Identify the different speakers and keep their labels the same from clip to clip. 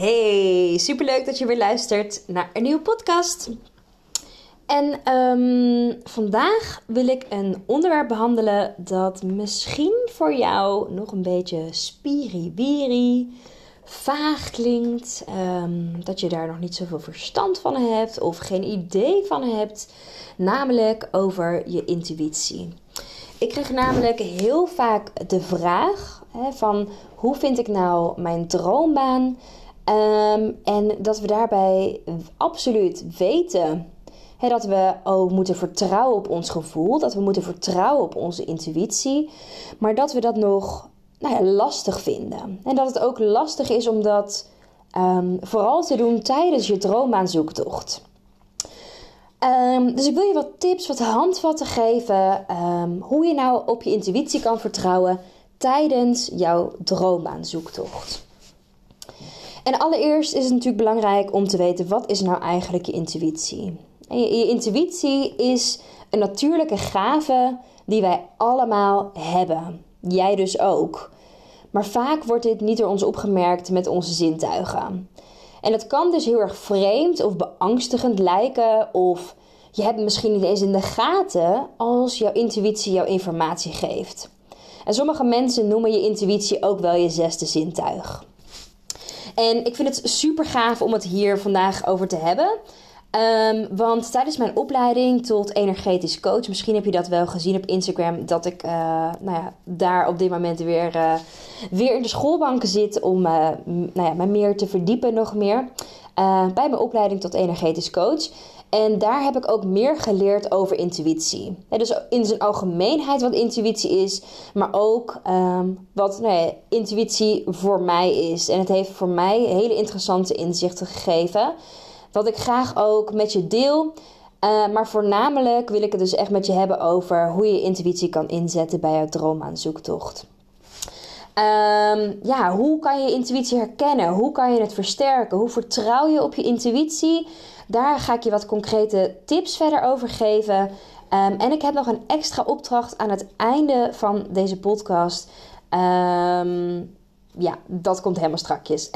Speaker 1: Hey, superleuk dat je weer luistert naar een nieuwe podcast. En ehm, vandaag wil ik een onderwerp behandelen dat misschien voor jou nog een beetje spiriwiri, vaag klinkt. Ehm, dat je daar nog niet zoveel verstand van hebt of geen idee van hebt. Namelijk over je intuïtie. Ik krijg namelijk heel vaak de vraag hè, van hoe vind ik nou mijn droombaan? Um, en dat we daarbij absoluut weten dat we ook moeten vertrouwen op ons gevoel, dat we moeten vertrouwen op onze intuïtie, maar dat we dat nog nou ja, lastig vinden. En dat het ook lastig is om dat um, vooral te doen tijdens je droombaanzoektocht. Um, dus ik wil je wat tips, wat handvatten geven hoe je nou op je intuïtie kan vertrouwen tijdens jouw droombaanzoektocht. En allereerst is het natuurlijk belangrijk om te weten wat is nou eigenlijk je intuïtie. En je, je intuïtie is een natuurlijke gave die wij allemaal hebben. Jij dus ook. Maar vaak wordt dit niet door ons opgemerkt met onze zintuigen. En het kan dus heel erg vreemd of beangstigend lijken of je hebt misschien niet eens in de gaten als jouw intuïtie jouw informatie geeft. En sommige mensen noemen je intuïtie ook wel je zesde zintuig. En ik vind het super gaaf om het hier vandaag over te hebben. Um, want tijdens mijn opleiding tot energetisch coach, misschien heb je dat wel gezien op Instagram, dat ik uh, nou ja, daar op dit moment weer, uh, weer in de schoolbanken zit om uh, nou ja, me meer te verdiepen nog meer. bij mijn opleiding tot energetisch coach. En daar heb ik ook meer geleerd over intuïtie. dus in zijn algemeenheid wat intuïtie is, maar ook um, wat nou intuïtie voor mij is. En het heeft voor mij hele interessante inzichten gegeven. Wat ik graag ook met je deel. Uh, maar voornamelijk wil ik het dus echt met je hebben over hoe je intuïtie kan inzetten bij jouw droomaanzoektocht. Um, ja, hoe kan je intuïtie herkennen? Hoe kan je het versterken? Hoe vertrouw je op je intuïtie? Daar ga ik je wat concrete tips verder over geven. Um, en ik heb nog een extra opdracht aan het einde van deze podcast. Um, ja, dat komt helemaal strakjes.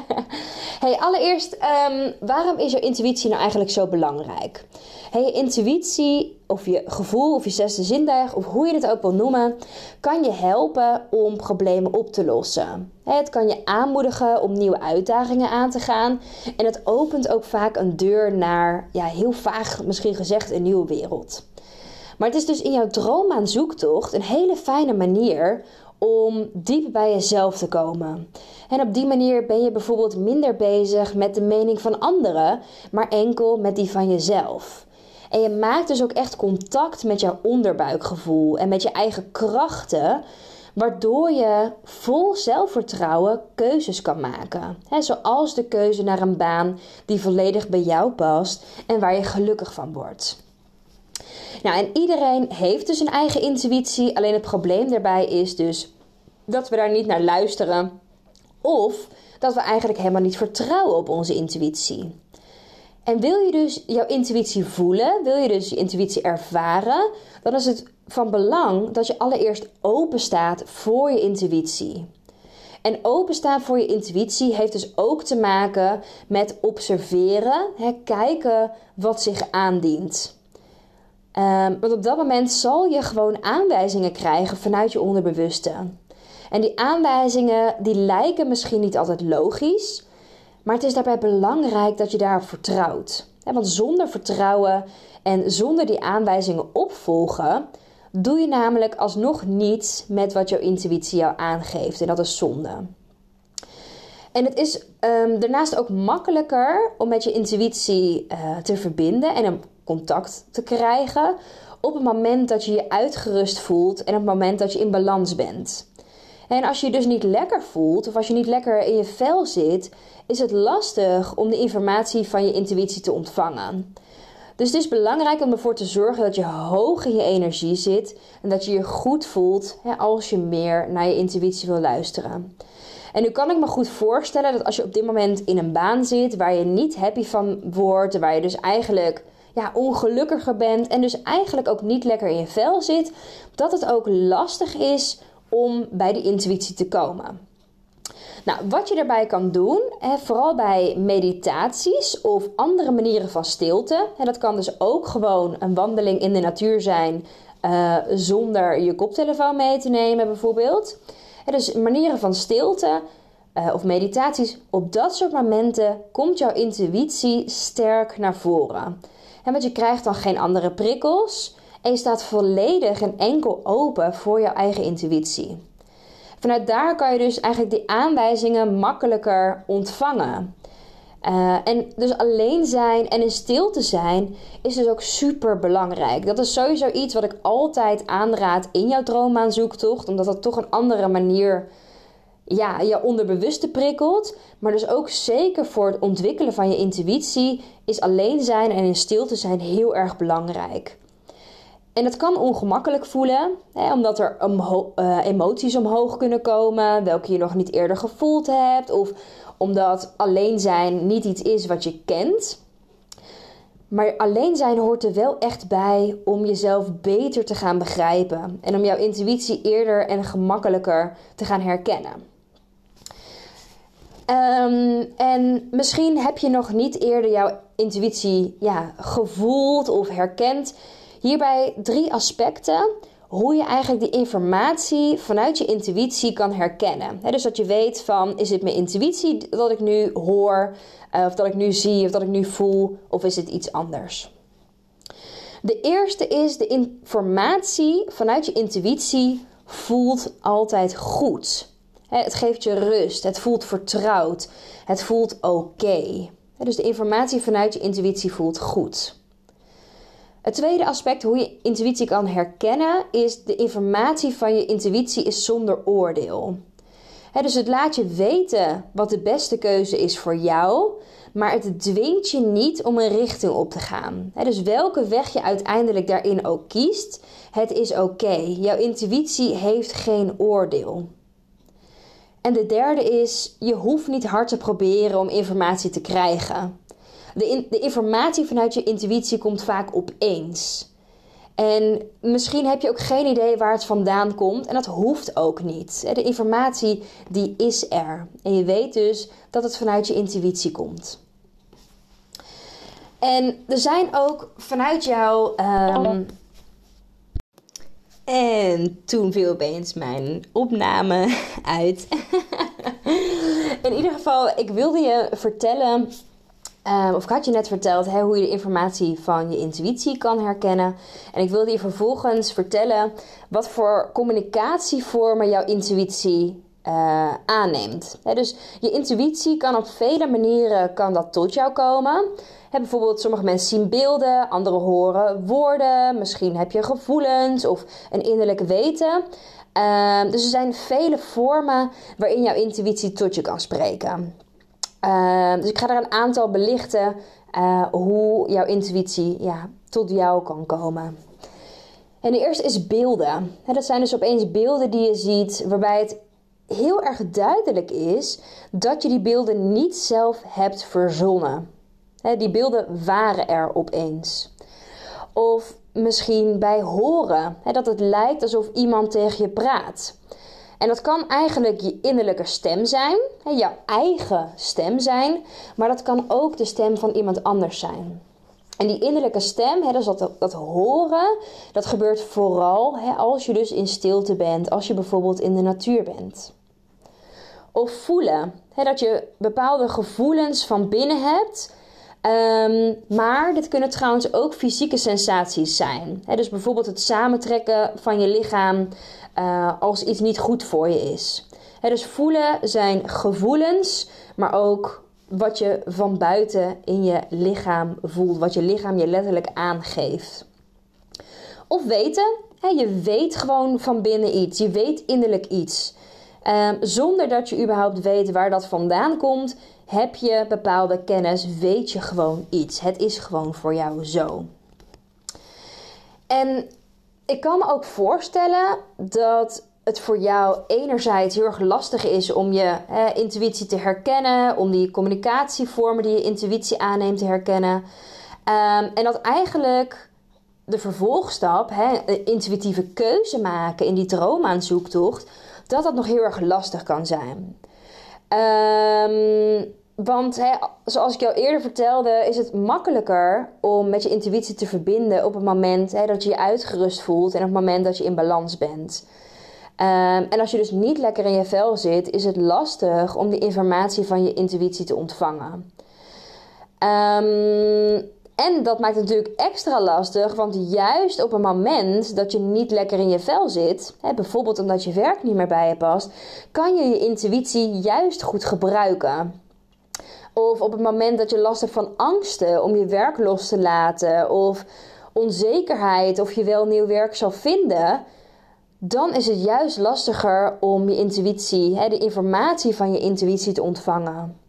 Speaker 1: hey, allereerst, um, waarom is je intuïtie nou eigenlijk zo belangrijk? Hey, je intuïtie, of je gevoel, of je zesde zintuig, of hoe je het ook wil noemen, kan je helpen om problemen op te lossen. Het kan je aanmoedigen om nieuwe uitdagingen aan te gaan. En het opent ook vaak een deur naar, ja, heel vaag misschien gezegd, een nieuwe wereld. Maar het is dus in jouw droom aan zoektocht een hele fijne manier om diep bij jezelf te komen. En op die manier ben je bijvoorbeeld minder bezig met de mening van anderen, maar enkel met die van jezelf. En je maakt dus ook echt contact met jouw onderbuikgevoel en met je eigen krachten, waardoor je vol zelfvertrouwen keuzes kan maken. zoals de keuze naar een baan die volledig bij jou past en waar je gelukkig van wordt. Nou, en iedereen heeft dus een eigen intuïtie. Alleen het probleem daarbij is dus dat we daar niet naar luisteren. Of dat we eigenlijk helemaal niet vertrouwen op onze intuïtie. En wil je dus jouw intuïtie voelen, wil je dus je intuïtie ervaren, dan is het van belang dat je allereerst open staat voor je intuïtie. En openstaan voor je intuïtie heeft dus ook te maken met observeren, hè, kijken wat zich aandient. Um, want op dat moment zal je gewoon aanwijzingen krijgen vanuit je onderbewuste. En die aanwijzingen die lijken misschien niet altijd logisch, maar het is daarbij belangrijk dat je daarop vertrouwt. Want zonder vertrouwen en zonder die aanwijzingen opvolgen, doe je namelijk alsnog niets met wat jouw intuïtie jou aangeeft. En dat is zonde. En het is ehm, daarnaast ook makkelijker om met je intuïtie uh, te verbinden en een contact te krijgen op het moment dat je je uitgerust voelt en op het moment dat je in balans bent. En als je je dus niet lekker voelt of als je niet lekker in je vel zit, is het lastig om de informatie van je intuïtie te ontvangen. Dus het is belangrijk om ervoor te zorgen dat je hoog in je energie zit en dat je je goed voelt hè, als je meer naar je intuïtie wil luisteren. En nu kan ik me goed voorstellen dat als je op dit moment in een baan zit waar je niet happy van wordt, waar je dus eigenlijk ja, ongelukkiger bent en dus eigenlijk ook niet lekker in je vel zit, dat het ook lastig is om bij de intuïtie te komen. Nou, wat je daarbij kan doen, hè, vooral bij meditaties of andere manieren van stilte, en dat kan dus ook gewoon een wandeling in de natuur zijn uh, zonder je koptelefoon mee te nemen, bijvoorbeeld. Dus manieren van stilte uh, of meditaties, op dat soort momenten komt jouw intuïtie sterk naar voren. En want je krijgt dan geen andere prikkels en je staat volledig en enkel open voor jouw eigen intuïtie. Vanuit daar kan je dus eigenlijk die aanwijzingen makkelijker ontvangen. Uh, en dus alleen zijn en in stilte zijn is dus ook super belangrijk. Dat is sowieso iets wat ik altijd aanraad in jouw droommaanzoektocht, omdat dat toch een andere manier ja, je onderbewuste prikkelt. Maar dus ook zeker voor het ontwikkelen van je intuïtie is alleen zijn en in stilte zijn heel erg belangrijk. En het kan ongemakkelijk voelen, hè, omdat er uh, emoties omhoog kunnen komen, welke je nog niet eerder gevoeld hebt, of omdat alleen zijn niet iets is wat je kent. Maar alleen zijn hoort er wel echt bij om jezelf beter te gaan begrijpen en om jouw intuïtie eerder en gemakkelijker te gaan herkennen. Um, en misschien heb je nog niet eerder jouw intuïtie ja, gevoeld of herkend. Hierbij drie aspecten hoe je eigenlijk die informatie vanuit je intuïtie kan herkennen. dus dat je weet van, is het mijn intuïtie dat ik nu hoor, uh, of dat ik nu zie, of dat ik nu voel, of is het iets anders? De eerste is de informatie vanuit je intuïtie voelt altijd goed. Het geeft je rust, het voelt vertrouwd, het voelt oké. Dus de informatie vanuit je intuïtie voelt goed. Het tweede aspect hoe je intuïtie kan herkennen is de informatie van je intuïtie is zonder oordeel. dus het laat je weten wat de beste keuze is voor jou, maar het dwingt je niet om een richting op te gaan. dus welke weg je uiteindelijk daarin ook kiest, het is oké. Jouw intuïtie heeft geen oordeel. En de derde is, je hoeft niet hard te proberen om informatie te krijgen. De, de informatie vanuit je intuïtie komt vaak opeens. En misschien heb je ook geen idee waar het vandaan komt en dat hoeft ook niet. De informatie die is er. En je weet dus dat het vanuit je intuïtie komt. En er zijn ook vanuit jou. Um, en toen viel opeens mijn opname uit. In ieder geval, ik wilde je vertellen Um, of ik had je net verteld hè, hoe je de informatie van je intuïtie kan herkennen. En ik wilde je vervolgens vertellen wat voor communicatievormen jouw intuïtie uh, aanneemt. dus je intuïtie kan op vele manieren kan dat tot jou komen. bijvoorbeeld, sommige mensen zien beelden, anderen horen woorden. Misschien heb je gevoelens of een innerlijk weten. Uh, dus er zijn vele vormen waarin jouw intuïtie tot je kan spreken. Ehm, dus ik ga er een aantal belichten uh, hoe jouw intuïtie ja, tot jou kan komen. En de eerste is beelden. dat zijn dus opeens beelden die je ziet, waarbij het heel erg duidelijk is dat je die beelden niet zelf hebt verzonnen. die beelden waren er opeens. Of misschien bij horen, dat het lijkt alsof iemand tegen je praat. En dat kan eigenlijk je innerlijke stem zijn, jouw eigen stem zijn, maar dat kan ook de stem van iemand anders zijn. En die innerlijke stem, dat, dat horen, dat gebeurt vooral als je dus in stilte bent, als je bijvoorbeeld in de natuur bent. Of voelen, dat je bepaalde gevoelens van binnen hebt, Um, maar dit kunnen trouwens ook fysieke sensaties zijn. dus bijvoorbeeld het samentrekken van je lichaam uh, als iets niet goed voor je is. dus voelen zijn gevoelens, maar ook wat je van buiten in je lichaam voelt, wat je lichaam je letterlijk aangeeft. Of weten, je weet gewoon van binnen iets, je weet innerlijk iets. Ehm, zonder dat je überhaupt weet waar dat vandaan komt, heb je bepaalde kennis, weet je gewoon iets. Het is gewoon voor jou zo. En ik kan me ook voorstellen dat het voor jou enerzijds heel erg lastig is om je intuïtie te herkennen, om die communicatievormen die je intuïtie aanneemt te herkennen. Ehm, en dat eigenlijk de vervolgstap, hè, intuïtieve keuze maken in die droomaanzoektocht, dat dat nog heel erg lastig kan zijn. Um, want hè, zoals ik jou eerder vertelde, is het makkelijker om met je intuïtie te verbinden op het moment hè, dat je je uitgerust voelt en op het moment dat je in balans bent. Um, en als je dus niet lekker in je vel zit, is het lastig om die informatie van je intuïtie te ontvangen. Um, en dat maakt het natuurlijk extra lastig, want juist op een moment dat je niet lekker in je vel zit, hè, bijvoorbeeld omdat je werk niet meer bij je past, kan je je intuïtie juist goed gebruiken. Of op het moment dat je last hebt van angsten om je werk los te laten, of onzekerheid of je wel nieuw werk zal vinden, dan is het juist lastiger om je intuïtie, hè, de informatie van je intuïtie te ontvangen.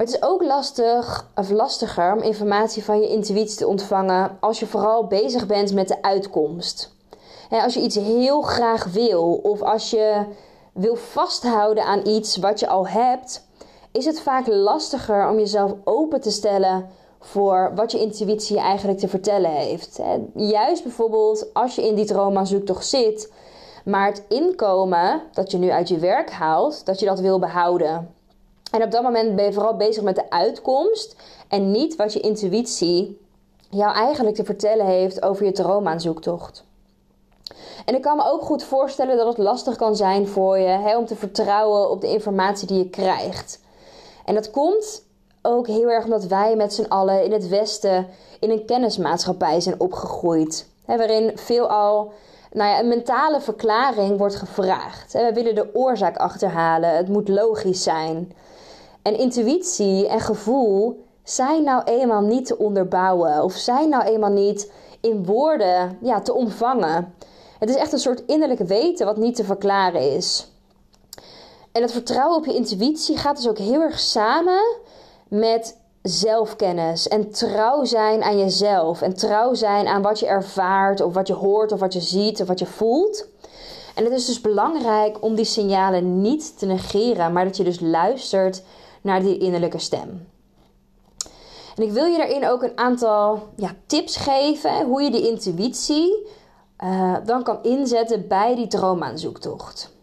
Speaker 1: Maar het is ook lastig of lastiger om informatie van je intuïtie te ontvangen als je vooral bezig bent met de uitkomst. als je iets heel graag wil of als je wil vasthouden aan iets wat je al hebt, is het vaak lastiger om jezelf open te stellen voor wat je intuïtie eigenlijk te vertellen heeft. Juist bijvoorbeeld als je in die toch zit, maar het inkomen dat je nu uit je werk haalt, dat je dat wil behouden. En op dat moment ben je vooral bezig met de uitkomst en niet wat je intuïtie jou eigenlijk te vertellen heeft over je droomaanzoektocht. En ik kan me ook goed voorstellen dat het lastig kan zijn voor je om te vertrouwen op de informatie die je krijgt. En dat komt ook heel erg omdat wij met z'n allen in het Westen in een kennismaatschappij zijn opgegroeid. Waarin veelal nou ja, een mentale verklaring wordt gevraagd. We willen de oorzaak achterhalen, het moet logisch zijn. En intuïtie en gevoel zijn nou eenmaal niet te onderbouwen of zijn nou eenmaal niet in woorden ja, te omvangen. Het is echt een soort innerlijk weten wat niet te verklaren is. En het vertrouwen op je intuïtie gaat dus ook heel erg samen met zelfkennis en trouw zijn aan jezelf en trouw zijn aan wat je ervaart of wat je hoort of wat je ziet of wat je voelt. En het is dus belangrijk om die signalen niet te negeren, maar dat je dus luistert naar die innerlijke stem. En ik wil je daarin ook een aantal ja, tips geven hoe je die intuïtie uh, dan kan inzetten bij die droomaanzoektocht.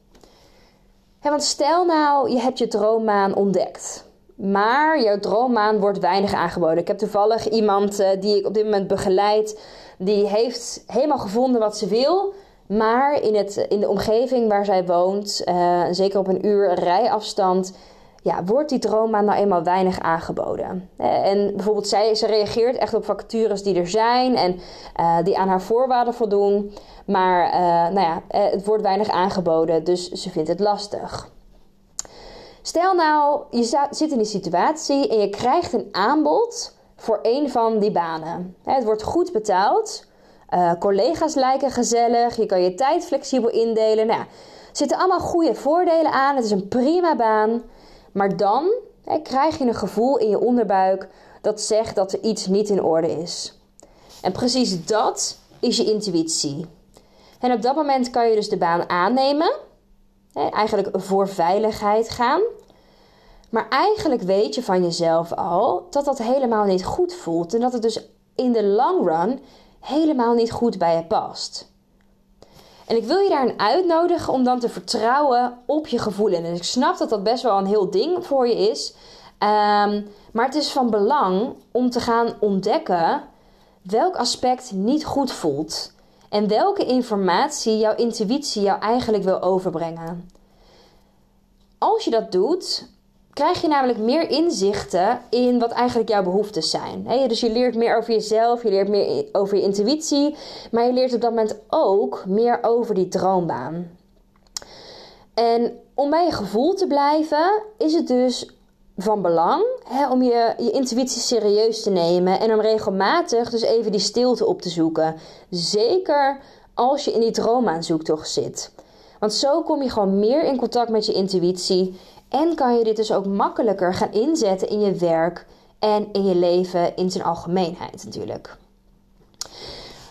Speaker 1: want stel nou, je hebt je droommaan ontdekt. Maar jouw droommaan wordt weinig aangeboden. Ik heb toevallig iemand uh, die ik op dit moment begeleid. Die heeft helemaal gevonden wat ze wil. Maar in, het, in de omgeving waar zij woont, uh, zeker op een uur rijafstand, ja, wordt die droommaan nou eenmaal weinig aangeboden. En bijvoorbeeld zij, ze reageert echt op vacatures die er zijn en uh, die aan haar voorwaarden voldoen. Maar uh, nou ja, eh, het wordt weinig aangeboden, dus ze vindt het lastig. Stel nou, je zit in die situatie en je krijgt een aanbod voor een van die banen. Het wordt goed betaald. Collega's lijken gezellig. Je kan je tijd flexibel indelen. Nou, er zitten allemaal goede voordelen aan. Het is een prima baan. Maar dan hè, krijg je een gevoel in je onderbuik dat zegt dat er iets niet in orde is. En precies dat is je intuïtie. En op dat moment kan je dus de baan aannemen, hè, eigenlijk voor veiligheid gaan. Maar eigenlijk weet je van jezelf al dat dat helemaal niet goed voelt en dat het dus in de long run helemaal niet goed bij je past. En ik wil je daarin uitnodigen om dan te vertrouwen op je gevoelens. En ik snap dat dat best wel een heel ding voor je is. Ehm, maar het is van belang om te gaan ontdekken welk aspect niet goed voelt. En welke informatie jouw intuïtie jou eigenlijk wil overbrengen. Als je dat doet, krijg je namelijk meer inzichten in wat eigenlijk jouw behoeftes zijn. dus je leert meer over jezelf, je leert meer over je intuïtie, maar je leert op dat moment ook meer over die droombaan. En om bij je gevoel te blijven, is het dus van belang om je, je intuïtie serieus te nemen en om regelmatig dus even die stilte op te zoeken. Zeker als je in die droomaanzoektocht zit. Want zo kom je gewoon meer in contact met je intuïtie en kan je dit dus ook makkelijker gaan inzetten in je werk en in je leven in zijn algemeenheid natuurlijk.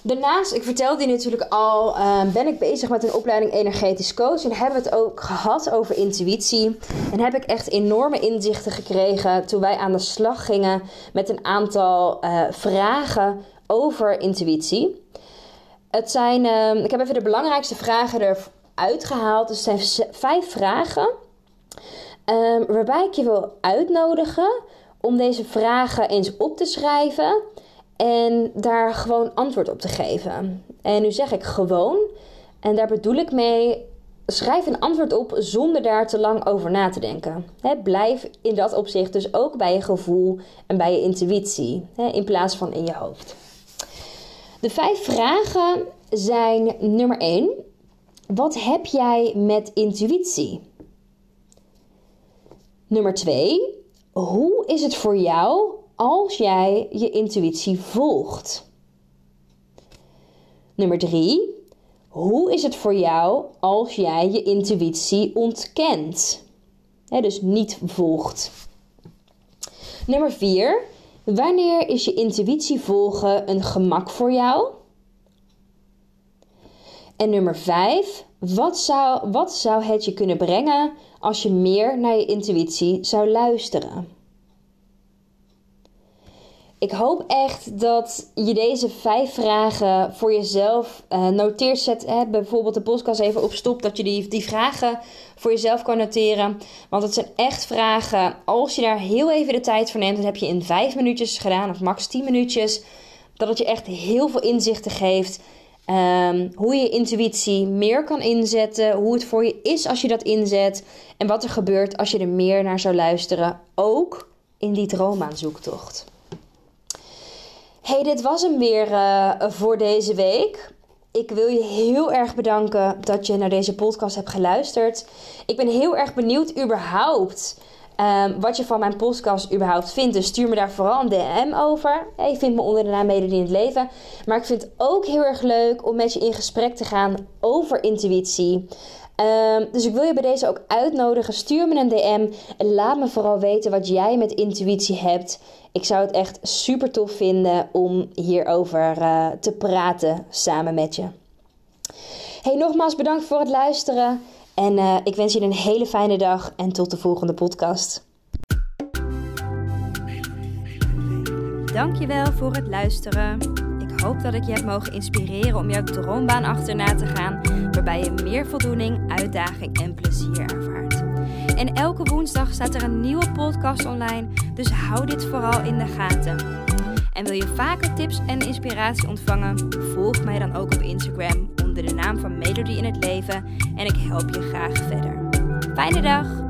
Speaker 1: Daarnaast, ik vertelde je natuurlijk al, ehm, ben ik bezig met een opleiding energetisch coach. En hebben we het ook gehad over intuïtie. En heb ik echt enorme inzichten gekregen toen wij aan de slag gingen met een aantal uh, vragen over intuïtie. Het zijn, uh, ik heb even de belangrijkste vragen eruit gehaald. Dus zijn vijf vragen. Um, waarbij ik je wil uitnodigen om deze vragen eens op te schrijven en daar gewoon antwoord op te geven. En nu zeg ik gewoon, en daar bedoel ik mee, schrijf een antwoord op zonder daar te lang over na te denken. blijf in dat opzicht dus ook bij je gevoel en bij je intuïtie, in plaats van in je hoofd. De vijf vragen zijn nummer 1. Wat heb jij met intuïtie? Nummer 2. Hoe is het voor jou als jij je intuïtie volgt? Nummer 3. Hoe is het voor jou als jij je intuïtie ontkent? dus niet volgt. Nummer 4. Wanneer is je intuïtie volgen een gemak voor jou? En nummer 5. Wat zou, wat zou het je kunnen brengen als je meer naar je intuïtie zou luisteren? Ik hoop echt dat je deze vijf vragen voor jezelf uh, noteert. Zet hè, bijvoorbeeld de podcast even op stop, dat je die, die vragen voor jezelf kan noteren. Want het zijn echt vragen, als je daar heel even de tijd voor neemt, dat heb je in vijf minuutjes gedaan, of max tien minuutjes. Dat het je echt heel veel inzichten geeft. Um, hoe je intuïtie meer kan inzetten. Hoe het voor je is als je dat inzet. En wat er gebeurt als je er meer naar zou luisteren. Ook in die droomaanzoektocht hey, dit was hem weer uh, voor deze week. Ik wil je heel erg bedanken dat je naar deze podcast hebt geluisterd. Ik ben heel erg benieuwd überhaupt um, wat je van mijn podcast überhaupt vindt. Dus stuur me daar vooral een DM over. je vindt me onder de naam Mede in het Leven. Maar ik vind het ook heel erg leuk om met je in gesprek te gaan over intuïtie. Um, dus ik wil je bij deze ook uitnodigen. Stuur me een DM en laat me vooral weten wat jij met intuïtie hebt. Ik zou het echt super tof vinden om hierover uh, te praten samen met je. Hey, nogmaals bedankt voor het luisteren. En uh, ik wens je een hele fijne dag en tot de volgende podcast.
Speaker 2: Dankjewel voor het luisteren. Ik hoop dat ik je heb mogen inspireren om jouw droombaan achterna te gaan, waarbij je meer voldoening, uitdaging en plezier ervaart. En elke woensdag staat er een nieuwe podcast online, dus hou dit vooral in de gaten. En wil je vaker tips en inspiratie ontvangen? Volg mij dan ook op Instagram onder de naam van Melody in het Leven en ik help je graag verder. Fijne dag!